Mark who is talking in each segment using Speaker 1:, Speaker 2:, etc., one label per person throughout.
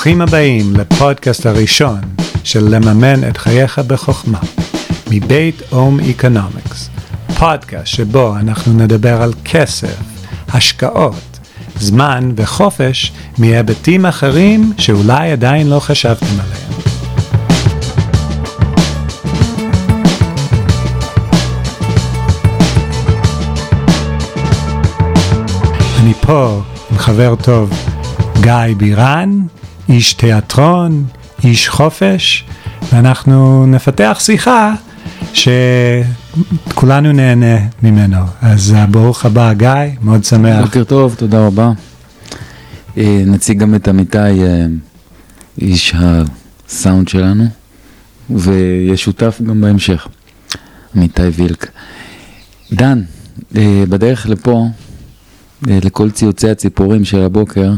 Speaker 1: ברוכים הבאים לפודקאסט הראשון של לממן את חייך בחוכמה, מבית אום איקונומיקס, פודקאסט שבו אנחנו נדבר על כסף, השקעות, זמן וחופש מהיבטים אחרים שאולי עדיין לא חשבתם עליהם. אני פה עם חבר טוב, גיא בירן, איש תיאטרון, איש חופש, ואנחנו נפתח שיחה שכולנו נהנה ממנו. אז אה, ברוך הבא, גיא, מאוד שמח.
Speaker 2: בוקר טוב, תודה רבה. אה, נציג גם את עמיתי, אה, איש הסאונד שלנו, ויהיה שותף גם בהמשך, עמיתי וילק. דן, בדרך לפה, לכל ציוצי הציפורים של הבוקר,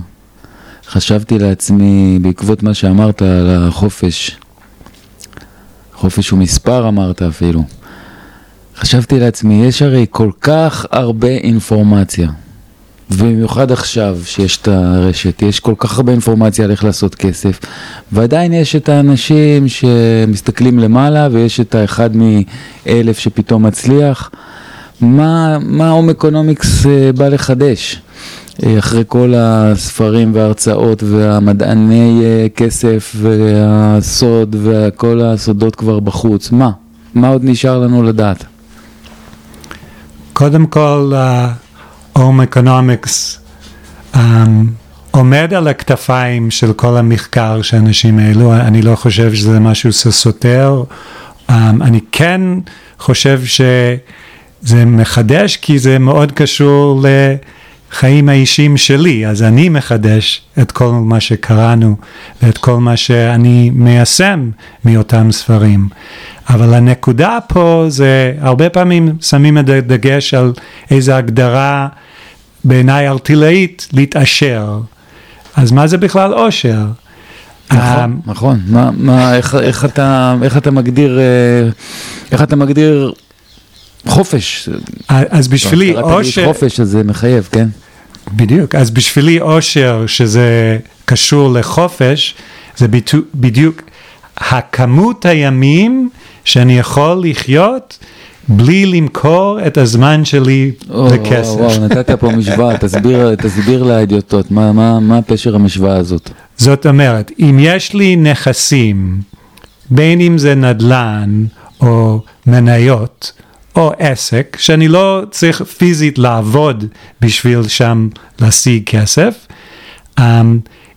Speaker 2: חשבתי לעצמי, בעקבות מה שאמרת על החופש, חופש הוא מספר אמרת אפילו, חשבתי לעצמי, יש הרי כל כך הרבה אינפורמציה, ובמיוחד עכשיו שיש את הרשת, יש כל כך הרבה אינפורמציה על איך לעשות כסף, ועדיין יש את האנשים שמסתכלים למעלה, ויש את האחד מאלף שפתאום מצליח. מה, מה הום אה, בא לחדש? אה, אחרי כל הספרים וההרצאות והמדעני אה, כסף והסוד וכל הסודות כבר בחוץ, מה? מה עוד נשאר לנו לדעת?
Speaker 1: קודם כל, הום uh, אקונומיקס um, עומד על הכתפיים של כל המחקר שאנשים העלו, אני לא חושב שזה משהו שסותר, um, אני כן חושב שזה מחדש כי זה מאוד קשור ל... החיים האישיים שלי, אז אני מחדש את כל מה שקראנו ואת כל מה שאני מיישם מאותם ספרים. אבל הנקודה פה זה הרבה פעמים שמים את הדגש על איזו הגדרה בעיניי ארטילאית להתעשר. אז מה זה בכלל עושר?
Speaker 2: נכון, נכון. מה, מה, איך, איך, אתה, איך אתה מגדיר, אה, איך אתה מגדיר חופש.
Speaker 1: אז בשבילי עושר...
Speaker 2: חופש, אז זה מחייב, כן?
Speaker 1: בדיוק, אז בשבילי אושר שזה קשור לחופש, זה בדיוק הכמות הימים שאני יכול לחיות בלי למכור את הזמן שלי או, לכסף.
Speaker 2: וואו, וואו, נתת פה משוואה, תסביר, תסביר לאדיוטות, מה, מה, מה פשר המשוואה הזאת?
Speaker 1: זאת אומרת, אם יש לי נכסים, בין אם זה נדל"ן או מניות, או עסק שאני לא צריך פיזית לעבוד בשביל שם להשיג כסף. Um,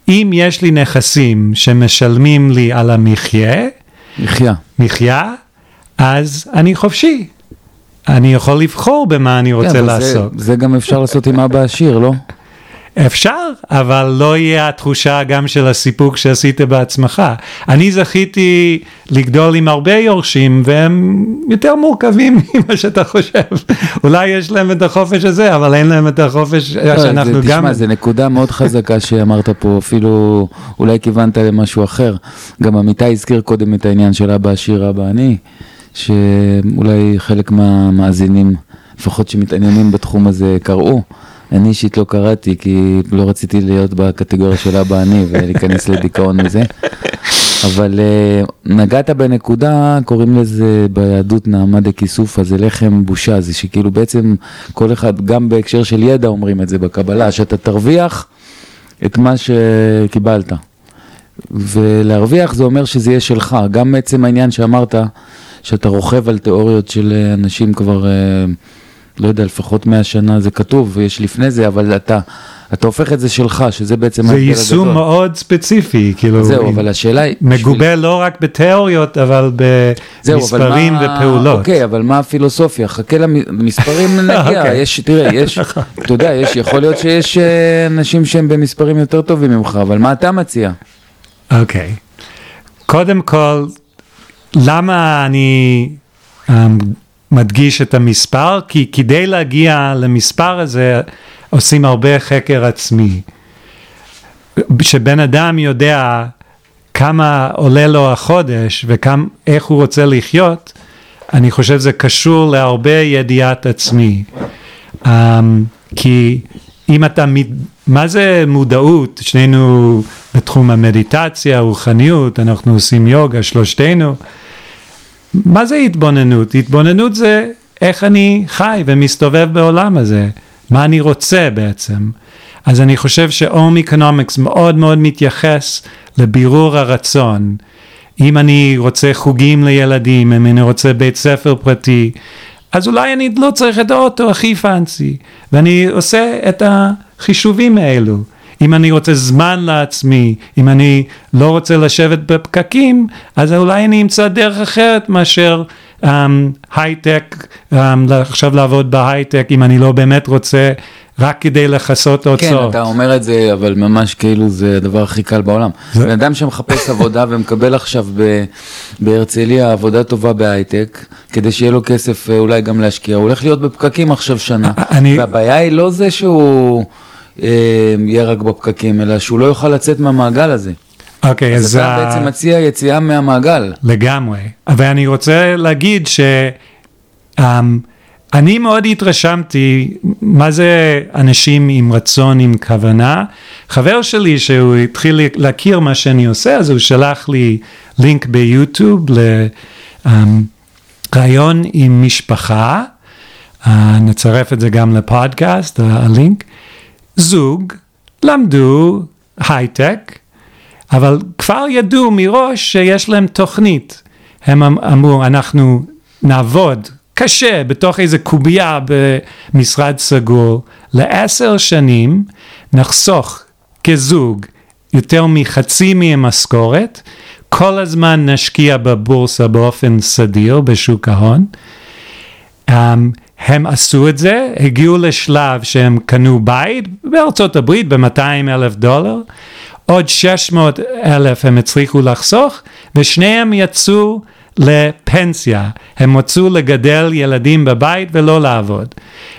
Speaker 1: אם יש לי נכסים שמשלמים לי על המחיה,
Speaker 2: מחיה,
Speaker 1: מחיה, אז אני חופשי. אני יכול לבחור במה אני רוצה כן, לעשות.
Speaker 2: זה, זה גם אפשר לעשות עם אבא עשיר, לא?
Speaker 1: אפשר, אבל לא יהיה התחושה גם של הסיפוק שעשית בעצמך. אני זכיתי לגדול עם הרבה יורשים, והם יותר מורכבים ממה שאתה חושב. אולי יש להם את החופש הזה, אבל אין להם את החופש לא, שאנחנו זה, גם...
Speaker 2: תשמע, זו נקודה מאוד חזקה שאמרת פה, אפילו אולי כיוונת למשהו אחר. גם עמיתי הזכיר קודם את העניין של אבא עשיר, אבא עני, שאולי חלק מהמאזינים, לפחות שמתעניינים בתחום הזה, קראו. אני אישית לא קראתי, כי לא רציתי להיות בקטגוריה של אבא אני ולהיכנס לדיכאון מזה. אבל uh, נגעת בנקודה, קוראים לזה ביהדות נעמה דה כיסופה, זה לחם בושה, זה שכאילו בעצם כל אחד, גם בהקשר של ידע אומרים את זה בקבלה, שאתה תרוויח את מה שקיבלת. ולהרוויח זה אומר שזה יהיה שלך, גם עצם העניין שאמרת, שאתה רוכב על תיאוריות של אנשים כבר... Uh, לא יודע, לפחות 100 שנה זה כתוב, ויש לפני זה, אבל אתה, אתה הופך את זה שלך, שזה בעצם
Speaker 1: ההבדל הגדול. זה יישום מאוד ספציפי, כאילו,
Speaker 2: זהו, אבל השאלה היא...
Speaker 1: מגובה בשביל... לא רק בתיאוריות, אבל במספרים מה... ופעולות.
Speaker 2: אוקיי, אבל מה הפילוסופיה? חכה למספרים נגיע, אוקיי. יש, תראה, יש, אתה יודע, יש, יכול להיות שיש אה, אנשים שהם במספרים יותר טובים ממך, אבל מה אתה מציע?
Speaker 1: אוקיי, קודם כל, למה אני... Um, מדגיש את המספר, כי כדי להגיע למספר הזה עושים הרבה חקר עצמי. שבן אדם יודע כמה עולה לו החודש ואיך הוא רוצה לחיות, אני חושב זה קשור להרבה ידיעת עצמי. Um, כי אם אתה, מה זה מודעות? שנינו בתחום המדיטציה, רוחניות, אנחנו עושים יוגה, שלושתנו. מה זה התבוננות? התבוננות זה איך אני חי ומסתובב בעולם הזה, מה אני רוצה בעצם. אז אני חושב ש home economics מאוד מאוד מתייחס לבירור הרצון. אם אני רוצה חוגים לילדים, אם אני רוצה בית ספר פרטי, אז אולי אני לא צריך את האוטו הכי פאנסי, ואני עושה את החישובים האלו. אם אני רוצה זמן לעצמי, אם אני לא רוצה לשבת בפקקים, אז אולי אני אמצא דרך אחרת מאשר um, הייטק, um, עכשיו לעבוד בהייטק, אם אני לא באמת רוצה רק כדי לכסות
Speaker 2: כן,
Speaker 1: הוצאות.
Speaker 2: אתה אומר את זה, אבל ממש כאילו זה הדבר הכי קל בעולם.
Speaker 1: זה-
Speaker 2: בן אדם שמחפש עבודה ומקבל עכשיו ב- בהרצליה עבודה טובה בהייטק, כדי שיהיה לו כסף אה, אולי גם להשקיע, הוא הולך להיות בפקקים עכשיו שנה.
Speaker 1: אני-
Speaker 2: והבעיה היא לא זה שהוא יהיה רק בפקקים, אלא שהוא לא יוכל לצאת מהמעגל הזה.
Speaker 1: אוקיי,
Speaker 2: אז
Speaker 1: אז...
Speaker 2: אתה
Speaker 1: ה-
Speaker 2: בעצם מציע יציאה מהמעגל.
Speaker 1: לגמרי. ואני רוצה להגיד ש... um, אני מאוד התרשמתי מה זה אנשים עם רצון, עם כוונה. חבר שלי שהוא התחיל להכיר מה שאני עושה, אז הוא שלח לי לינק ביוטיוב לרעיון עם משפחה, uh, נצרף את זה גם לפודקאסט, הלינק. זוג למדו הייטק, אבל כבר ידעו מראש שיש להם תוכנית. הם אמ- אמרו, אנחנו נעבוד קשה בתוך איזה קובייה במשרד סגור לעשר שנים, נחסוך כזוג יותר מחצי מהמשכורת, כל הזמן נשקיע בבורסה באופן סדיר בשוק ההון. Um, הם עשו את זה, הגיעו לשלב שהם קנו בית בארצות הברית ב-200 אלף דולר, עוד 600 אלף הם הצליחו לחסוך, ושניהם יצאו לפנסיה. הם רצו לגדל ילדים בבית ולא לעבוד.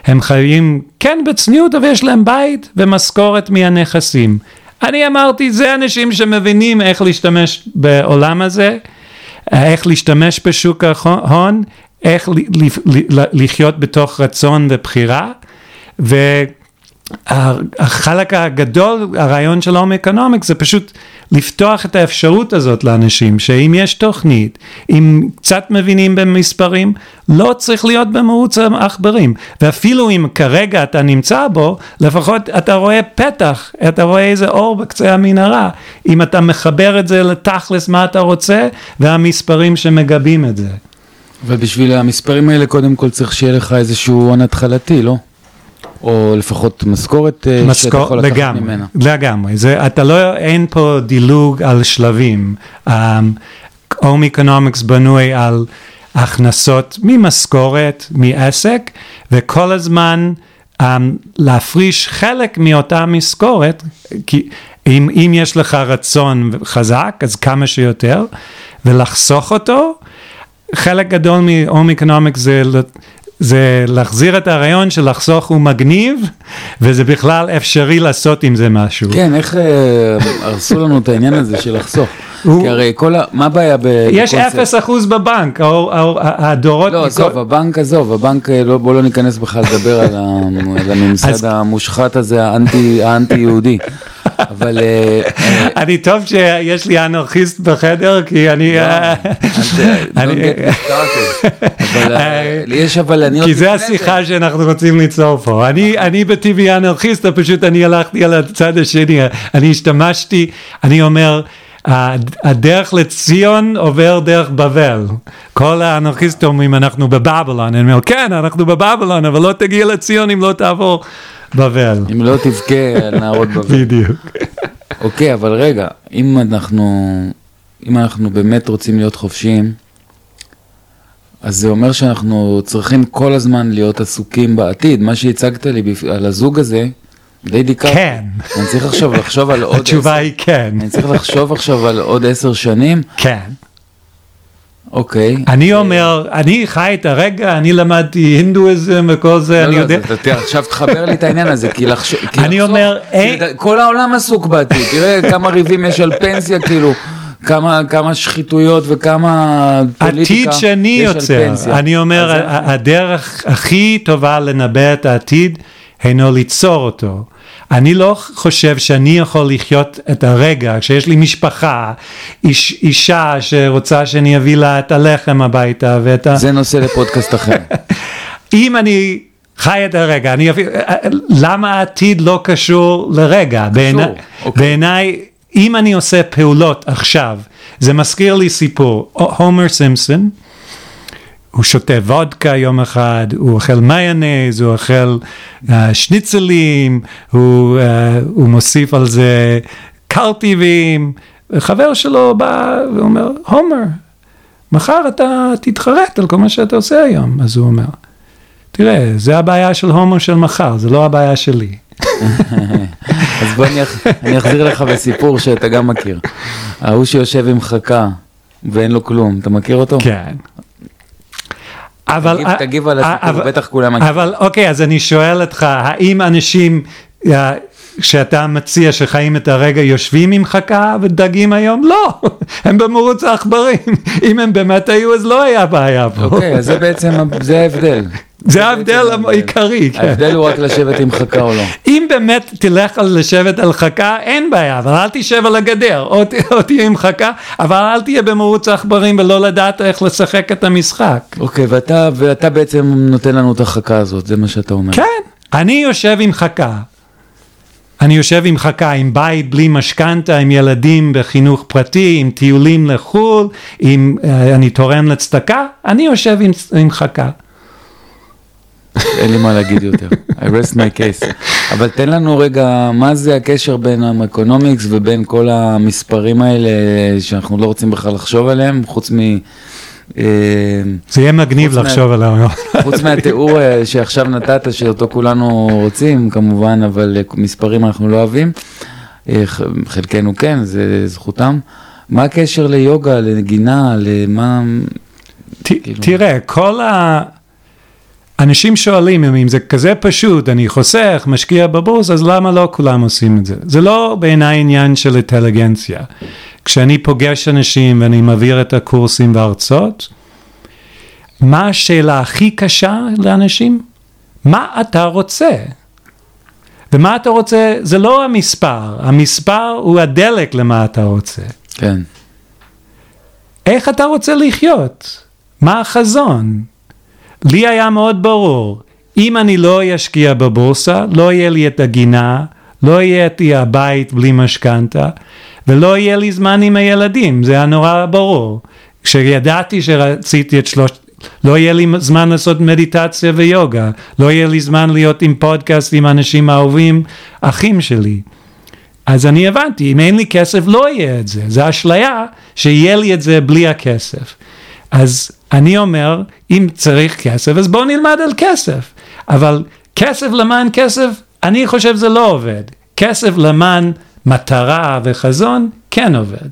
Speaker 1: הם חיים כן בצניעות, אבל יש להם בית ומשכורת מהנכסים. אני אמרתי, זה אנשים שמבינים איך להשתמש בעולם הזה, איך להשתמש בשוק ההון, איך לחיות בתוך רצון ובחירה, והחלק הגדול, הרעיון של הום אקונומיק זה פשוט לפתוח את האפשרות הזאת לאנשים, שאם יש תוכנית, אם קצת מבינים במספרים, לא צריך להיות במרוץ העכברים, ואפילו אם כרגע אתה נמצא בו, לפחות אתה רואה פתח, אתה רואה איזה אור בקצה המנהרה, אם אתה מחבר את זה לתכלס מה אתה רוצה, והמספרים שמגבים את זה.
Speaker 2: אבל בשביל המספרים האלה קודם כל צריך שיהיה לך איזשהו הון התחלתי, לא? או לפחות משכורת אה, שאתה
Speaker 1: משכור,
Speaker 2: יכול לקחת
Speaker 1: לגמרי,
Speaker 2: ממנה.
Speaker 1: לגמרי, זה, אתה לא, אין פה דילוג על שלבים. home economics בנוי על הכנסות ממשכורת, מעסק, וכל הזמן um, להפריש חלק מאותה משכורת, כי אם, אם יש לך רצון חזק, אז כמה שיותר, ולחסוך אותו, חלק גדול מ home economics זה, זה להחזיר את הרעיון של לחסוך הוא מגניב, וזה בכלל אפשרי לעשות עם זה משהו.
Speaker 2: כן, איך אה, הרסו לנו את העניין הזה של לחסוך?
Speaker 1: הוא-
Speaker 2: כי הרי כל ה... מה הבעיה ב...
Speaker 1: יש
Speaker 2: בקונספט?
Speaker 1: אפס אחוז בבנק, או, או, הדורות...
Speaker 2: לא,
Speaker 1: מכל-
Speaker 2: עזוב, הבנק עזוב, הבנק, אה, לא, בוא לא ניכנס בכלל לדבר על הממסד המושחת הזה, האנטי- האנטי-יהודי. אבל... אה, אה,
Speaker 1: אני טוב שיש לי אנרכיסט בחדר, כי אני...
Speaker 2: אבל אה, לי יש אבל אני
Speaker 1: כי זה השיחה שאנחנו רוצים ליצור פה. אני, בטבעי אנרכיסט, פשוט אני הלכתי על הצד השני, אני השתמשתי, אני אומר, הד- הדרך לציון עובר דרך בבל. כל האנרכיסטים אומרים, אנחנו בבבלון. אני אומר, כן, אנחנו בבבלון, אבל לא תגיע לציון אם לא תעבור בבל.
Speaker 2: אם לא תבכה על נערות בבל.
Speaker 1: בדיוק.
Speaker 2: אוקיי, אבל רגע, אם אנחנו, אם אנחנו באמת רוצים להיות חופשיים, אז זה אומר שאנחנו צריכים כל הזמן להיות עסוקים בעתיד. מה שהצגת לי בפ- על הזוג הזה, די דיכא.
Speaker 1: כן.
Speaker 2: אני צריך עכשיו לחשוב על עוד
Speaker 1: התשובה היא כן.
Speaker 2: אני צריך לחשוב עכשיו על עוד עשר שנים,
Speaker 1: כן.
Speaker 2: אוקיי.
Speaker 1: אני אומר, אני חי את הרגע, אני למדתי הינדואיזם וכל זה,
Speaker 2: לא,
Speaker 1: אני
Speaker 2: לא,
Speaker 1: יודע...
Speaker 2: עכשיו תחבר לי את העניין הזה, כי לחשוב,
Speaker 1: אני אומר, אה-
Speaker 2: כל העולם עסוק בעתיד, תראה כמה ריבים יש על פנסיה, כאילו, כמה, כמה שחיתויות וכמה פוליטיקה
Speaker 1: עתיד שאני
Speaker 2: יש על
Speaker 1: יוצר,
Speaker 2: פנסיה.
Speaker 1: אני אומר,
Speaker 2: אז זה-
Speaker 1: ה- הדרך הכי טובה לנבא את העתיד הינו ליצור אותו. אני לא חושב שאני יכול לחיות את הרגע כשיש לי משפחה, איש, אישה שרוצה שאני אביא לה את הלחם הביתה ואת ה...
Speaker 2: זה נושא לפודקאסט אחר.
Speaker 1: אם אני חי את הרגע, אני אביא, למה העתיד לא קשור לרגע? בעיני,
Speaker 2: אוקיי.
Speaker 1: בעיניי, אם אני עושה פעולות עכשיו, זה מזכיר לי סיפור, הומר סימפסון, הוא שותה וודקה יום אחד, הוא אוכל מיונז, הוא אוכל uh, שניצלים, הוא, uh, הוא מוסיף על זה קרטיבים, וחבר שלו בא ואומר, הומר, מחר אתה תתחרט על כל מה שאתה עושה היום. אז הוא אומר, תראה, זה הבעיה של הומר של מחר, זה לא הבעיה שלי.
Speaker 2: אז בוא אני, אח- אני אחזיר לך בסיפור שאתה גם מכיר. ההוא שיושב עם חכה ואין לו כלום, אתה מכיר אותו?
Speaker 1: כן. אבל...
Speaker 2: תגיב- תגיב על הסיפור,
Speaker 1: אבל-
Speaker 2: בטח כולם.
Speaker 1: אבל אוקיי, אז אני שואל אותך, האם אנשים שאתה מציע שחיים את הרגע יושבים עם חכה ודגים היום? לא, הם במרוץ העכברים. אם הם באמת היו, אז לא היה בעיה פה.
Speaker 2: אוקיי, אז זה בעצם, זה ההבדל.
Speaker 1: זה ההבדל
Speaker 2: בעצם
Speaker 1: העיקרי, כן.
Speaker 2: ההבדל הוא רק לשבת עם חכה או לא.
Speaker 1: אם באמת תלך על לשבת על חכה, אין בעיה, אבל אל תשב על הגדר, או, תהיה עם חכה, אבל אל תהיה במרוץ העכברים ולא לדעת איך לשחק את המשחק.
Speaker 2: אוקיי, ואתה, ואתה בעצם נותן לנו את החכה הזאת, זה מה שאתה אומר.
Speaker 1: כן, אני יושב עם חכה. אני יושב עם חכה, עם בית בלי משכנתה, עם ילדים בחינוך פרטי, עם טיולים לחו"ל, עם, אה, אני תורם לצדקה, אני יושב עם, עם חכה.
Speaker 2: אין לי מה להגיד יותר. I rest my case. אבל תן לנו רגע, מה זה הקשר בין האקונומיקס ובין כל המספרים האלה שאנחנו לא רוצים בכלל לחשוב עליהם, חוץ מ... אה,
Speaker 1: זה יהיה מגניב לחשוב עליו.
Speaker 2: חוץ מהתיאור אה, שעכשיו נתת, שאותו כולנו רוצים כמובן, אבל אה, מספרים אנחנו לא אוהבים, חלקנו כן, זה זכותם. מה הקשר ליוגה, לנגינה, למה...
Speaker 1: ת, תראה, כל ה... אנשים שואלים אם זה כזה פשוט, אני חוסך, משקיע בבורס, אז למה לא כולם עושים את זה? זה לא בעיניי עניין של אינטליגנציה. כשאני פוגש אנשים ואני מעביר את הקורסים וההרצאות, מה השאלה הכי קשה לאנשים? מה אתה רוצה? ומה אתה רוצה, זה לא המספר, המספר הוא הדלק למה אתה רוצה.
Speaker 2: כן.
Speaker 1: איך אתה רוצה לחיות? מה החזון? לי היה מאוד ברור, אם אני לא אשקיע בבורסה, לא יהיה לי את הגינה, לא יהיה לי הבית בלי משכנתה, ולא יהיה לי זמן עם הילדים, זה היה נורא ברור. כשידעתי שרציתי את שלושת... לא יהיה לי זמן לעשות מדיטציה ויוגה, לא יהיה לי זמן להיות עם פודקאסט עם אנשים אהובים, אחים שלי. אז אני הבנתי, אם אין לי כסף לא יהיה את זה, זה אשליה שיהיה לי את זה בלי הכסף. אז אני אומר, אם צריך כסף, אז בואו נלמד על כסף. אבל כסף למען כסף, אני חושב זה לא עובד. כסף למען מטרה וחזון, כן עובד.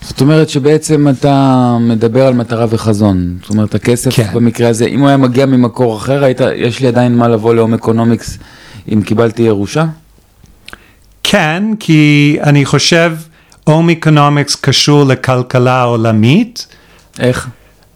Speaker 2: זאת אומרת שבעצם אתה מדבר על מטרה וחזון. זאת אומרת, הכסף
Speaker 1: כן.
Speaker 2: במקרה הזה, אם הוא היה מגיע ממקור אחר, היית, יש לי עדיין מה לבוא להום economics אם קיבלתי ירושה?
Speaker 1: כן, כי אני חושב, home economics קשור לכלכלה עולמית.
Speaker 2: איך?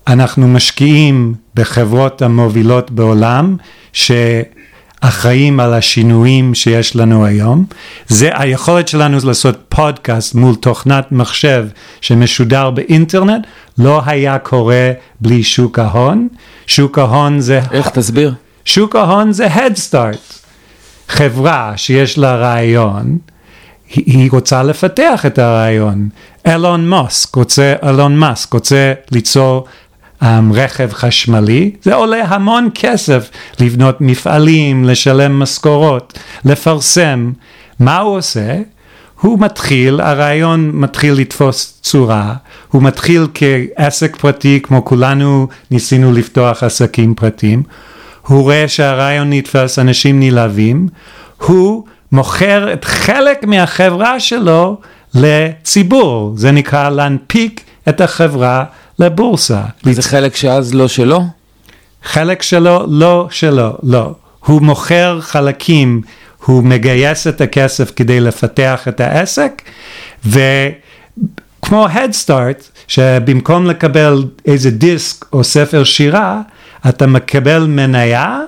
Speaker 1: אנחנו משקיעים בחברות המובילות בעולם שאחראים על השינויים שיש לנו היום. זה היכולת שלנו לעשות פודקאסט מול תוכנת מחשב שמשודר באינטרנט לא היה קורה בלי שוק ההון. שוק ההון זה...
Speaker 2: איך? תסביר.
Speaker 1: שוק ההון זה Head Start. חברה שיש לה רעיון, היא, רוצה לפתח את הרעיון. אילון מאסק רוצה, אילון מאסק רוצה ליצור um, רכב חשמלי, זה עולה המון כסף לבנות מפעלים, לשלם משכורות, לפרסם. מה הוא עושה? הוא מתחיל, הרעיון מתחיל לתפוס צורה, הוא מתחיל כעסק פרטי, כמו כולנו ניסינו לפתוח עסקים פרטיים, הוא רואה שהרעיון נתפס, אנשים נלהבים, הוא מוכר את חלק מהחברה שלו לציבור, זה נקרא להנפיק את החברה לבורסה.
Speaker 2: זה חלק שאז לא שלו?
Speaker 1: חלק שלו, לא שלו, לא. הוא מוכר חלקים, הוא מגייס את הכסף כדי לפתח את העסק, וכמו Head Start, שבמקום לקבל איזה דיסק או ספר שירה, אתה מקבל מניה,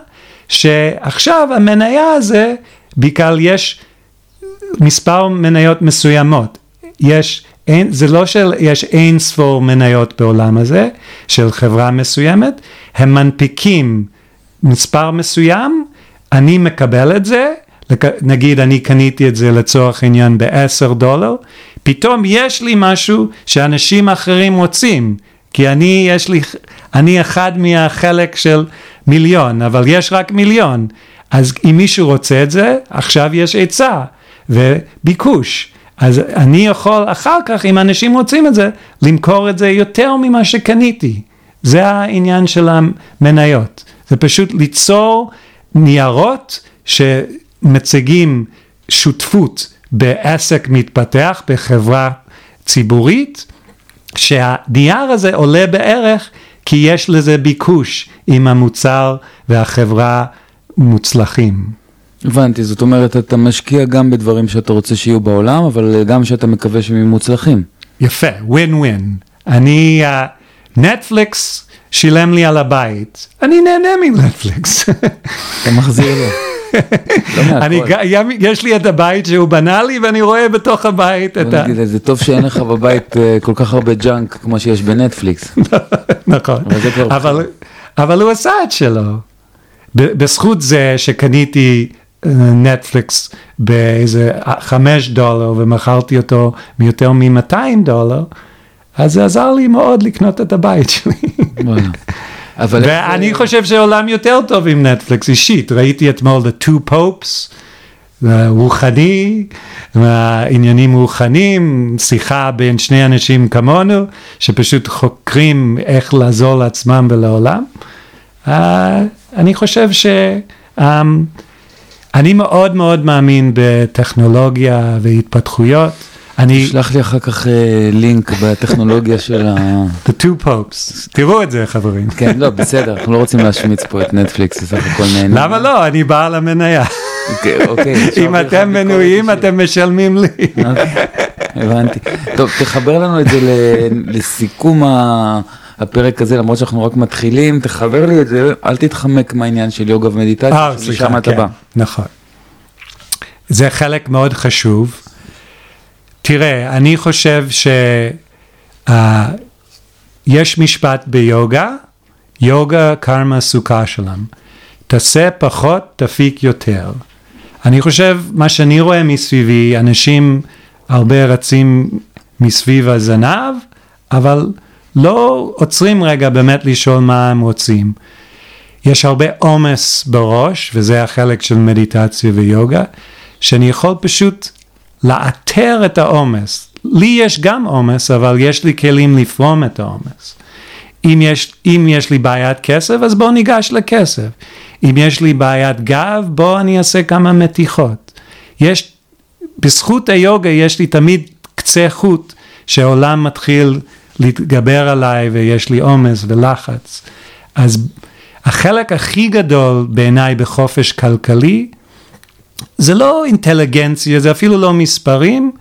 Speaker 1: שעכשיו המניה הזה בגלל יש מספר מניות מסוימות. יש, אין, זה לא שיש אין ספור מניות בעולם הזה של חברה מסוימת, הם מנפיקים מספר מסוים, אני מקבל את זה, נגיד אני קניתי את זה לצורך עניין ב-10 דולר, פתאום יש לי משהו שאנשים אחרים רוצים, כי אני, יש לי, אני אחד מהחלק של מיליון, אבל יש רק מיליון. אז אם מישהו רוצה את זה, עכשיו יש היצע וביקוש. אז אני יכול אחר כך, אם אנשים רוצים את זה, למכור את זה יותר ממה שקניתי. זה העניין של המניות. זה פשוט ליצור ניירות שמציגים שותפות בעסק מתפתח, בחברה ציבורית, שהנייר הזה עולה בערך כי יש לזה ביקוש אם המוצר והחברה מוצלחים.
Speaker 2: הבנתי, זאת אומרת, אתה משקיע גם בדברים שאתה רוצה שיהיו בעולם, אבל גם שאתה מקווה שהם יהיו מוצלחים.
Speaker 1: יפה, ווין ווין. אני, נטפליקס uh, שילם לי על הבית, אני נהנה מנטפליקס.
Speaker 2: אתה מחזיר לו.
Speaker 1: לא אני, יש לי את הבית שהוא בנה לי ואני רואה בתוך הבית את ה...
Speaker 2: זה טוב שאין לך בבית אה, כל כך הרבה junk כמו שיש בנטפליקס.
Speaker 1: נכון, אבל הוא עשה את שלו. בזכות זה שקניתי נטפליקס אה, באיזה חמש דולר ומכרתי אותו מיותר מ-200 דולר, אז זה עזר לי מאוד לקנות את הבית שלי. אבל ואני חושב שעולם יותר טוב עם נטפליקס אישית, ראיתי אתמול The Two Popes, רוחני, עניינים רוחניים, שיחה בין שני אנשים כמונו, שפשוט חוקרים איך לעזור לעצמם ולעולם. Uh, אני חושב ש... Um, אני מאוד מאוד מאמין בטכנולוגיה והתפתחויות.
Speaker 2: אני... תשלח לי אחר כך uh, לינק בטכנולוגיה של ה...
Speaker 1: The two popes, תראו את זה חברים.
Speaker 2: כן, לא, בסדר, אנחנו לא רוצים להשמיץ פה את נטפליקס, סך הכל נהנה.
Speaker 1: למה לא? אני בעל המניה.
Speaker 2: אוקיי, אוקיי.
Speaker 1: אם אתם מנויים, אתם משלמים לי.
Speaker 2: אוקיי, הבנתי. טוב, תחבר לנו את זה לסיכום הפרק הזה, למרות שאנחנו רק מתחילים, תחבר לי את זה, אל תתחמק מהעניין של יוגה ומדיטציה,
Speaker 1: אה, סליחה, כן, נכון. זה חלק מאוד חשוב. תראה, אני חושב שיש uh, משפט ביוגה, יוגה קרמה סוכה שלם. תעשה פחות, תפיק יותר. אני חושב, מה שאני רואה מסביבי, אנשים הרבה רצים מסביב הזנב, אבל לא עוצרים רגע באמת לשאול מה הם רוצים. יש הרבה עומס בראש, וזה החלק של מדיטציה ויוגה, שאני יכול פשוט לאתר את העומס. לי יש גם עומס, אבל יש לי כלים לפרום את העומס. אם יש, אם יש לי בעיית כסף, אז בואו ניגש לכסף. אם יש לי בעיית גב, בואו אני אעשה כמה מתיחות. יש, בזכות היוגה יש לי תמיד קצה חוט שהעולם מתחיל להתגבר עליי ויש לי עומס ולחץ. אז החלק הכי גדול בעיניי בחופש כלכלי זה לא אינטליגנציה, זה אפילו לא מספרים,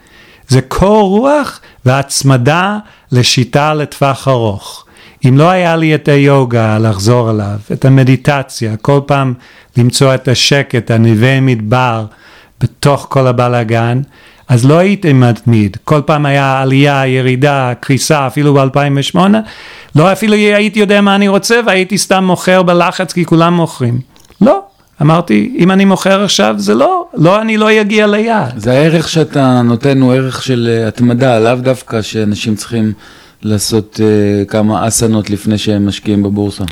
Speaker 1: זה קור רוח והצמדה לשיטה לטווח ארוך. אם לא היה לי את היוגה לחזור אליו, את המדיטציה, כל פעם למצוא את השקט, הנווה מדבר, בתוך כל הבלאגן, אז לא הייתי מתמיד, כל פעם היה עלייה, ירידה, קריסה, אפילו ב-2008, לא אפילו הייתי יודע מה אני רוצה והייתי סתם מוכר בלחץ כי כולם מוכרים. לא, אמרתי, אם אני מוכר עכשיו, זה לא, לא, אני לא אגיע ליעד.
Speaker 2: זה הערך שאתה נותן הוא ערך של אה, התמדה, לאו דווקא שאנשים צריכים לעשות uh, כמה אסנות לפני שהם משקיעים בבורסה.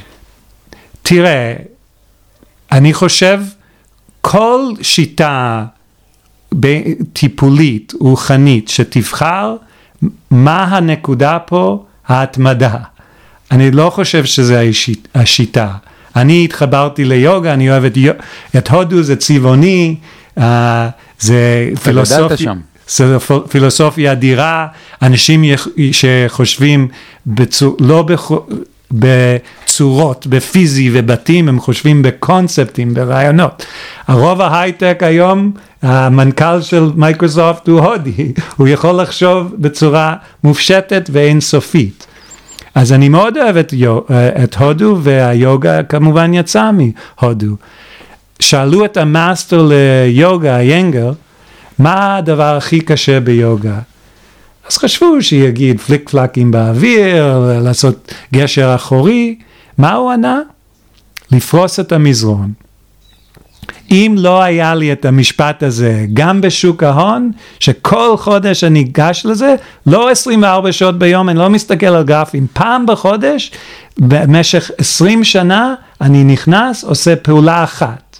Speaker 1: תראה, אני חושב, כל שיטה טיפולית, רוחנית, שתבחר, מה הנקודה פה? ההתמדה. אני לא חושב שזה השיט, השיטה. אני התחברתי ליוגה, אני אוהב את, את הודו, זה צבעוני, uh, זה פילוסופיה. זה פילוסופיה אדירה, אנשים שחושבים בצור, לא בח, בצורות, בפיזי ובתים, הם חושבים בקונספטים, ברעיונות. הרוב ההייטק היום, המנכ"ל של מייקרוסופט הוא הודי, הוא יכול לחשוב בצורה מופשטת ואינסופית. אז אני מאוד אוהב את, את הודו והיוגה כמובן יצא מהודו. שאלו את המאסטר ליוגה, איינגר, מה הדבר הכי קשה ביוגה? אז חשבו שיגיד פליק פלאקים באוויר, לעשות גשר אחורי. מה הוא ענה? לפרוס את המזרון. אם לא היה לי את המשפט הזה גם בשוק ההון, שכל חודש אני אגש לזה, לא 24 שעות ביום, אני לא מסתכל על גרפים, פעם בחודש, במשך 20 שנה, אני נכנס, עושה פעולה אחת.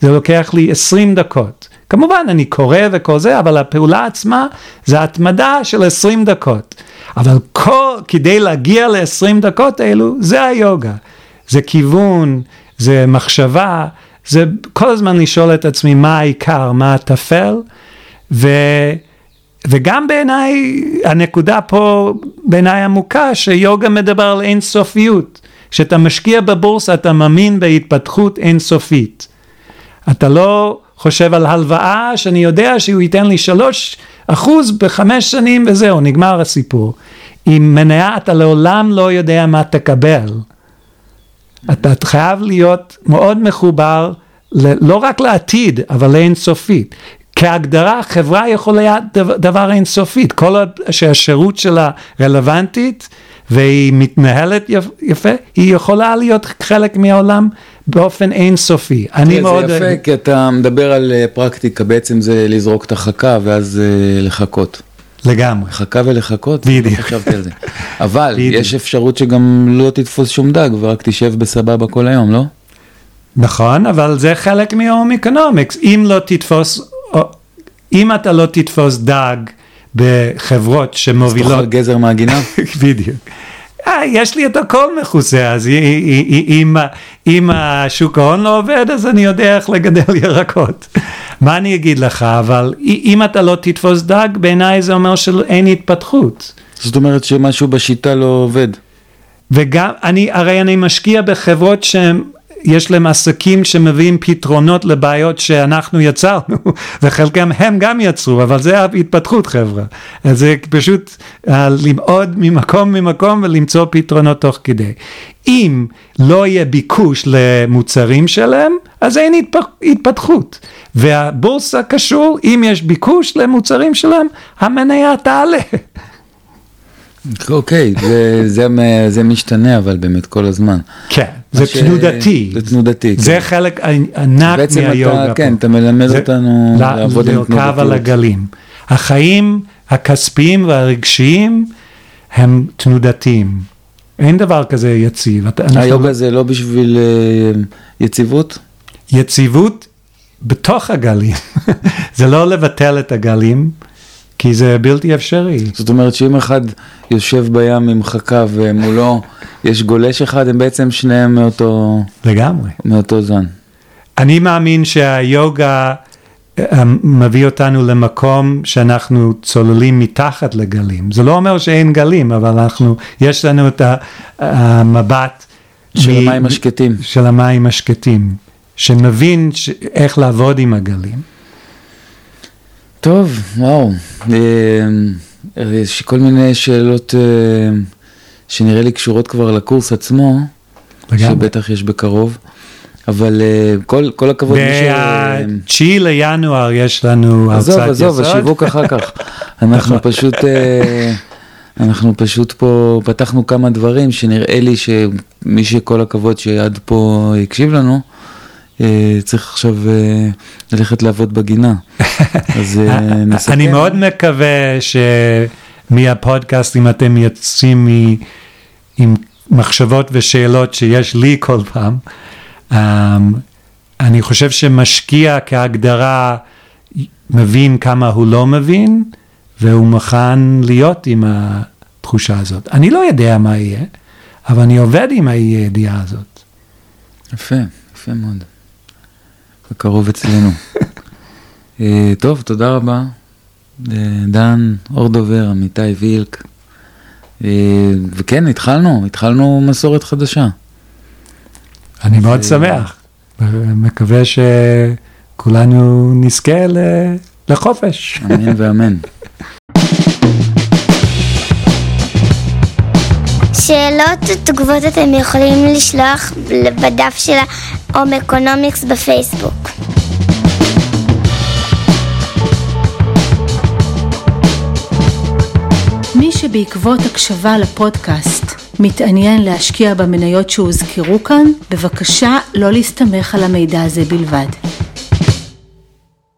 Speaker 1: זה לוקח לי 20 דקות. כמובן, אני קורא וכל זה, אבל הפעולה עצמה זה התמדה של 20 דקות. אבל כל, כדי להגיע ל-20 דקות האלו, זה היוגה. זה כיוון, זה מחשבה, זה כל הזמן לשאול את עצמי מה העיקר, מה הטפל, ו, וגם בעיניי, הנקודה פה בעיניי עמוקה, שיוגה מדבר על אינסופיות. כשאתה משקיע בבורסה אתה מאמין בהתפתחות אינסופית. אתה לא חושב על הלוואה שאני יודע שהוא ייתן לי שלוש אחוז בחמש שנים וזהו, נגמר הסיפור. עם מניה אתה לעולם לא יודע מה תקבל. אתה חייב להיות מאוד מחובר לא רק לעתיד, אבל לאינסופית. כהגדרה, חברה יכולה להיות דבר אינסופית. כל עוד שהשירות שלה רלוונטית והיא מתנהלת יפה, היא יכולה להיות חלק מהעולם באופן אינסופי.
Speaker 2: אני מאוד... זה יפה, כי אתה מדבר על אה, פרקטיקה, בעצם זה לזרוק את החכה ואז אה, לחכות.
Speaker 1: לגמרי.
Speaker 2: חכה ולחכות?
Speaker 1: בדיוק.
Speaker 2: לא חשבתי על זה. אבל בדיוק. יש אפשרות שגם לא תתפוס שום דג ורק תשב בסבבה כל היום, לא?
Speaker 1: נכון, אבל זה חלק מ home economics. אם לא תתפוס, אם אתה לא תתפוס דג בחברות שמובילות... אז
Speaker 2: תאכל גזר מהגינה?
Speaker 1: בדיוק. אה, יש לי את הכל מכוסה, אז אם, אם השוק ההון לא עובד, אז אני יודע איך לגדל ירקות. מה אני אגיד לך, אבל אם אתה לא תתפוס דג, בעיניי זה אומר שאין התפתחות.
Speaker 2: זאת אומרת שמשהו בשיטה לא עובד.
Speaker 1: וגם, אני, הרי אני משקיע בחברות שהן יש להם עסקים שמביאים פתרונות לבעיות שאנחנו יצרנו, וחלקם הם גם יצרו, אבל זה ההתפתחות חבר'ה. זה פשוט uh, למעוד ממקום ממקום ולמצוא פתרונות תוך כדי. אם לא יהיה ביקוש למוצרים שלהם, אז אין התפתחות. והבורסה קשור, אם יש ביקוש למוצרים שלהם, המניה תעלה.
Speaker 2: אוקיי, זה, זה, זה משתנה אבל באמת כל הזמן.
Speaker 1: כן, זה ש... תנודתי.
Speaker 2: זה תנודתי.
Speaker 1: זה כן. חלק ענק מהיוגה
Speaker 2: אתה. כן, אתה מלמד זה אותנו
Speaker 1: לעבוד עם תנודתיות. לרכב על הגלים. החיים הכספיים והרגשיים הם תנודתיים. אין דבר כזה יציב.
Speaker 2: היוגה זה לא בשביל uh, יציבות?
Speaker 1: יציבות בתוך הגלים. זה לא לבטל את הגלים. כי זה בלתי אפשרי.
Speaker 2: זאת אומרת שאם אחד יושב בים עם חכה ומולו יש גולש אחד, הם בעצם שניהם מאותו...
Speaker 1: לגמרי.
Speaker 2: מאותו זן.
Speaker 1: אני מאמין שהיוגה אה, מביא אותנו למקום שאנחנו צוללים מתחת לגלים. זה לא אומר שאין גלים, אבל אנחנו, יש לנו את המבט...
Speaker 2: של מ... המים השקטים.
Speaker 1: של המים השקטים, שמבין ש... איך לעבוד עם הגלים.
Speaker 2: טוב, וואו. אה, יש כל מיני שאלות אה, שנראה לי קשורות כבר לקורס עצמו, לגמרי. שבטח יש בקרוב. אבל אה, כל, כל הכבוד.
Speaker 1: ב-9 לינואר יש לנו הרצאת יסוד.
Speaker 2: עזוב, עזוב, השיווק אחר כך. אנחנו פשוט, אנחנו פשוט פה פתחנו כמה דברים שנראה לי שמי שכל הכבוד שעד פה הקשיב לנו, אה, צריך עכשיו אה, ללכת לעבוד בגינה. אז אה, נסכם.
Speaker 1: אני מאוד מקווה שמהפודקאסט, אם אתם יוצאים עם מחשבות ושאלות שיש לי כל פעם, אני חושב שמשקיע כהגדרה מבין כמה הוא לא מבין, והוא מוכן להיות עם התחושה הזאת. אני לא יודע מה יהיה, אבל אני עובד עם הידיעה הזאת.
Speaker 2: יפה, יפה מאוד. בקרוב אצלנו. אה, טוב, תודה רבה. אה, דן, אור דובר, עמיתי וילק. אה, וכן, התחלנו, התחלנו מסורת חדשה.
Speaker 1: אני מאוד שמח, מקווה שכולנו נזכה לחופש.
Speaker 2: אמן ואמן.
Speaker 3: שאלות ותגובות אתם יכולים לשלוח בדף של ההומקונומיקס בפייסבוק.
Speaker 4: מי שבעקבות הקשבה לפודקאסט מתעניין להשקיע במניות שהוזכרו כאן, בבקשה לא להסתמך על המידע הזה בלבד.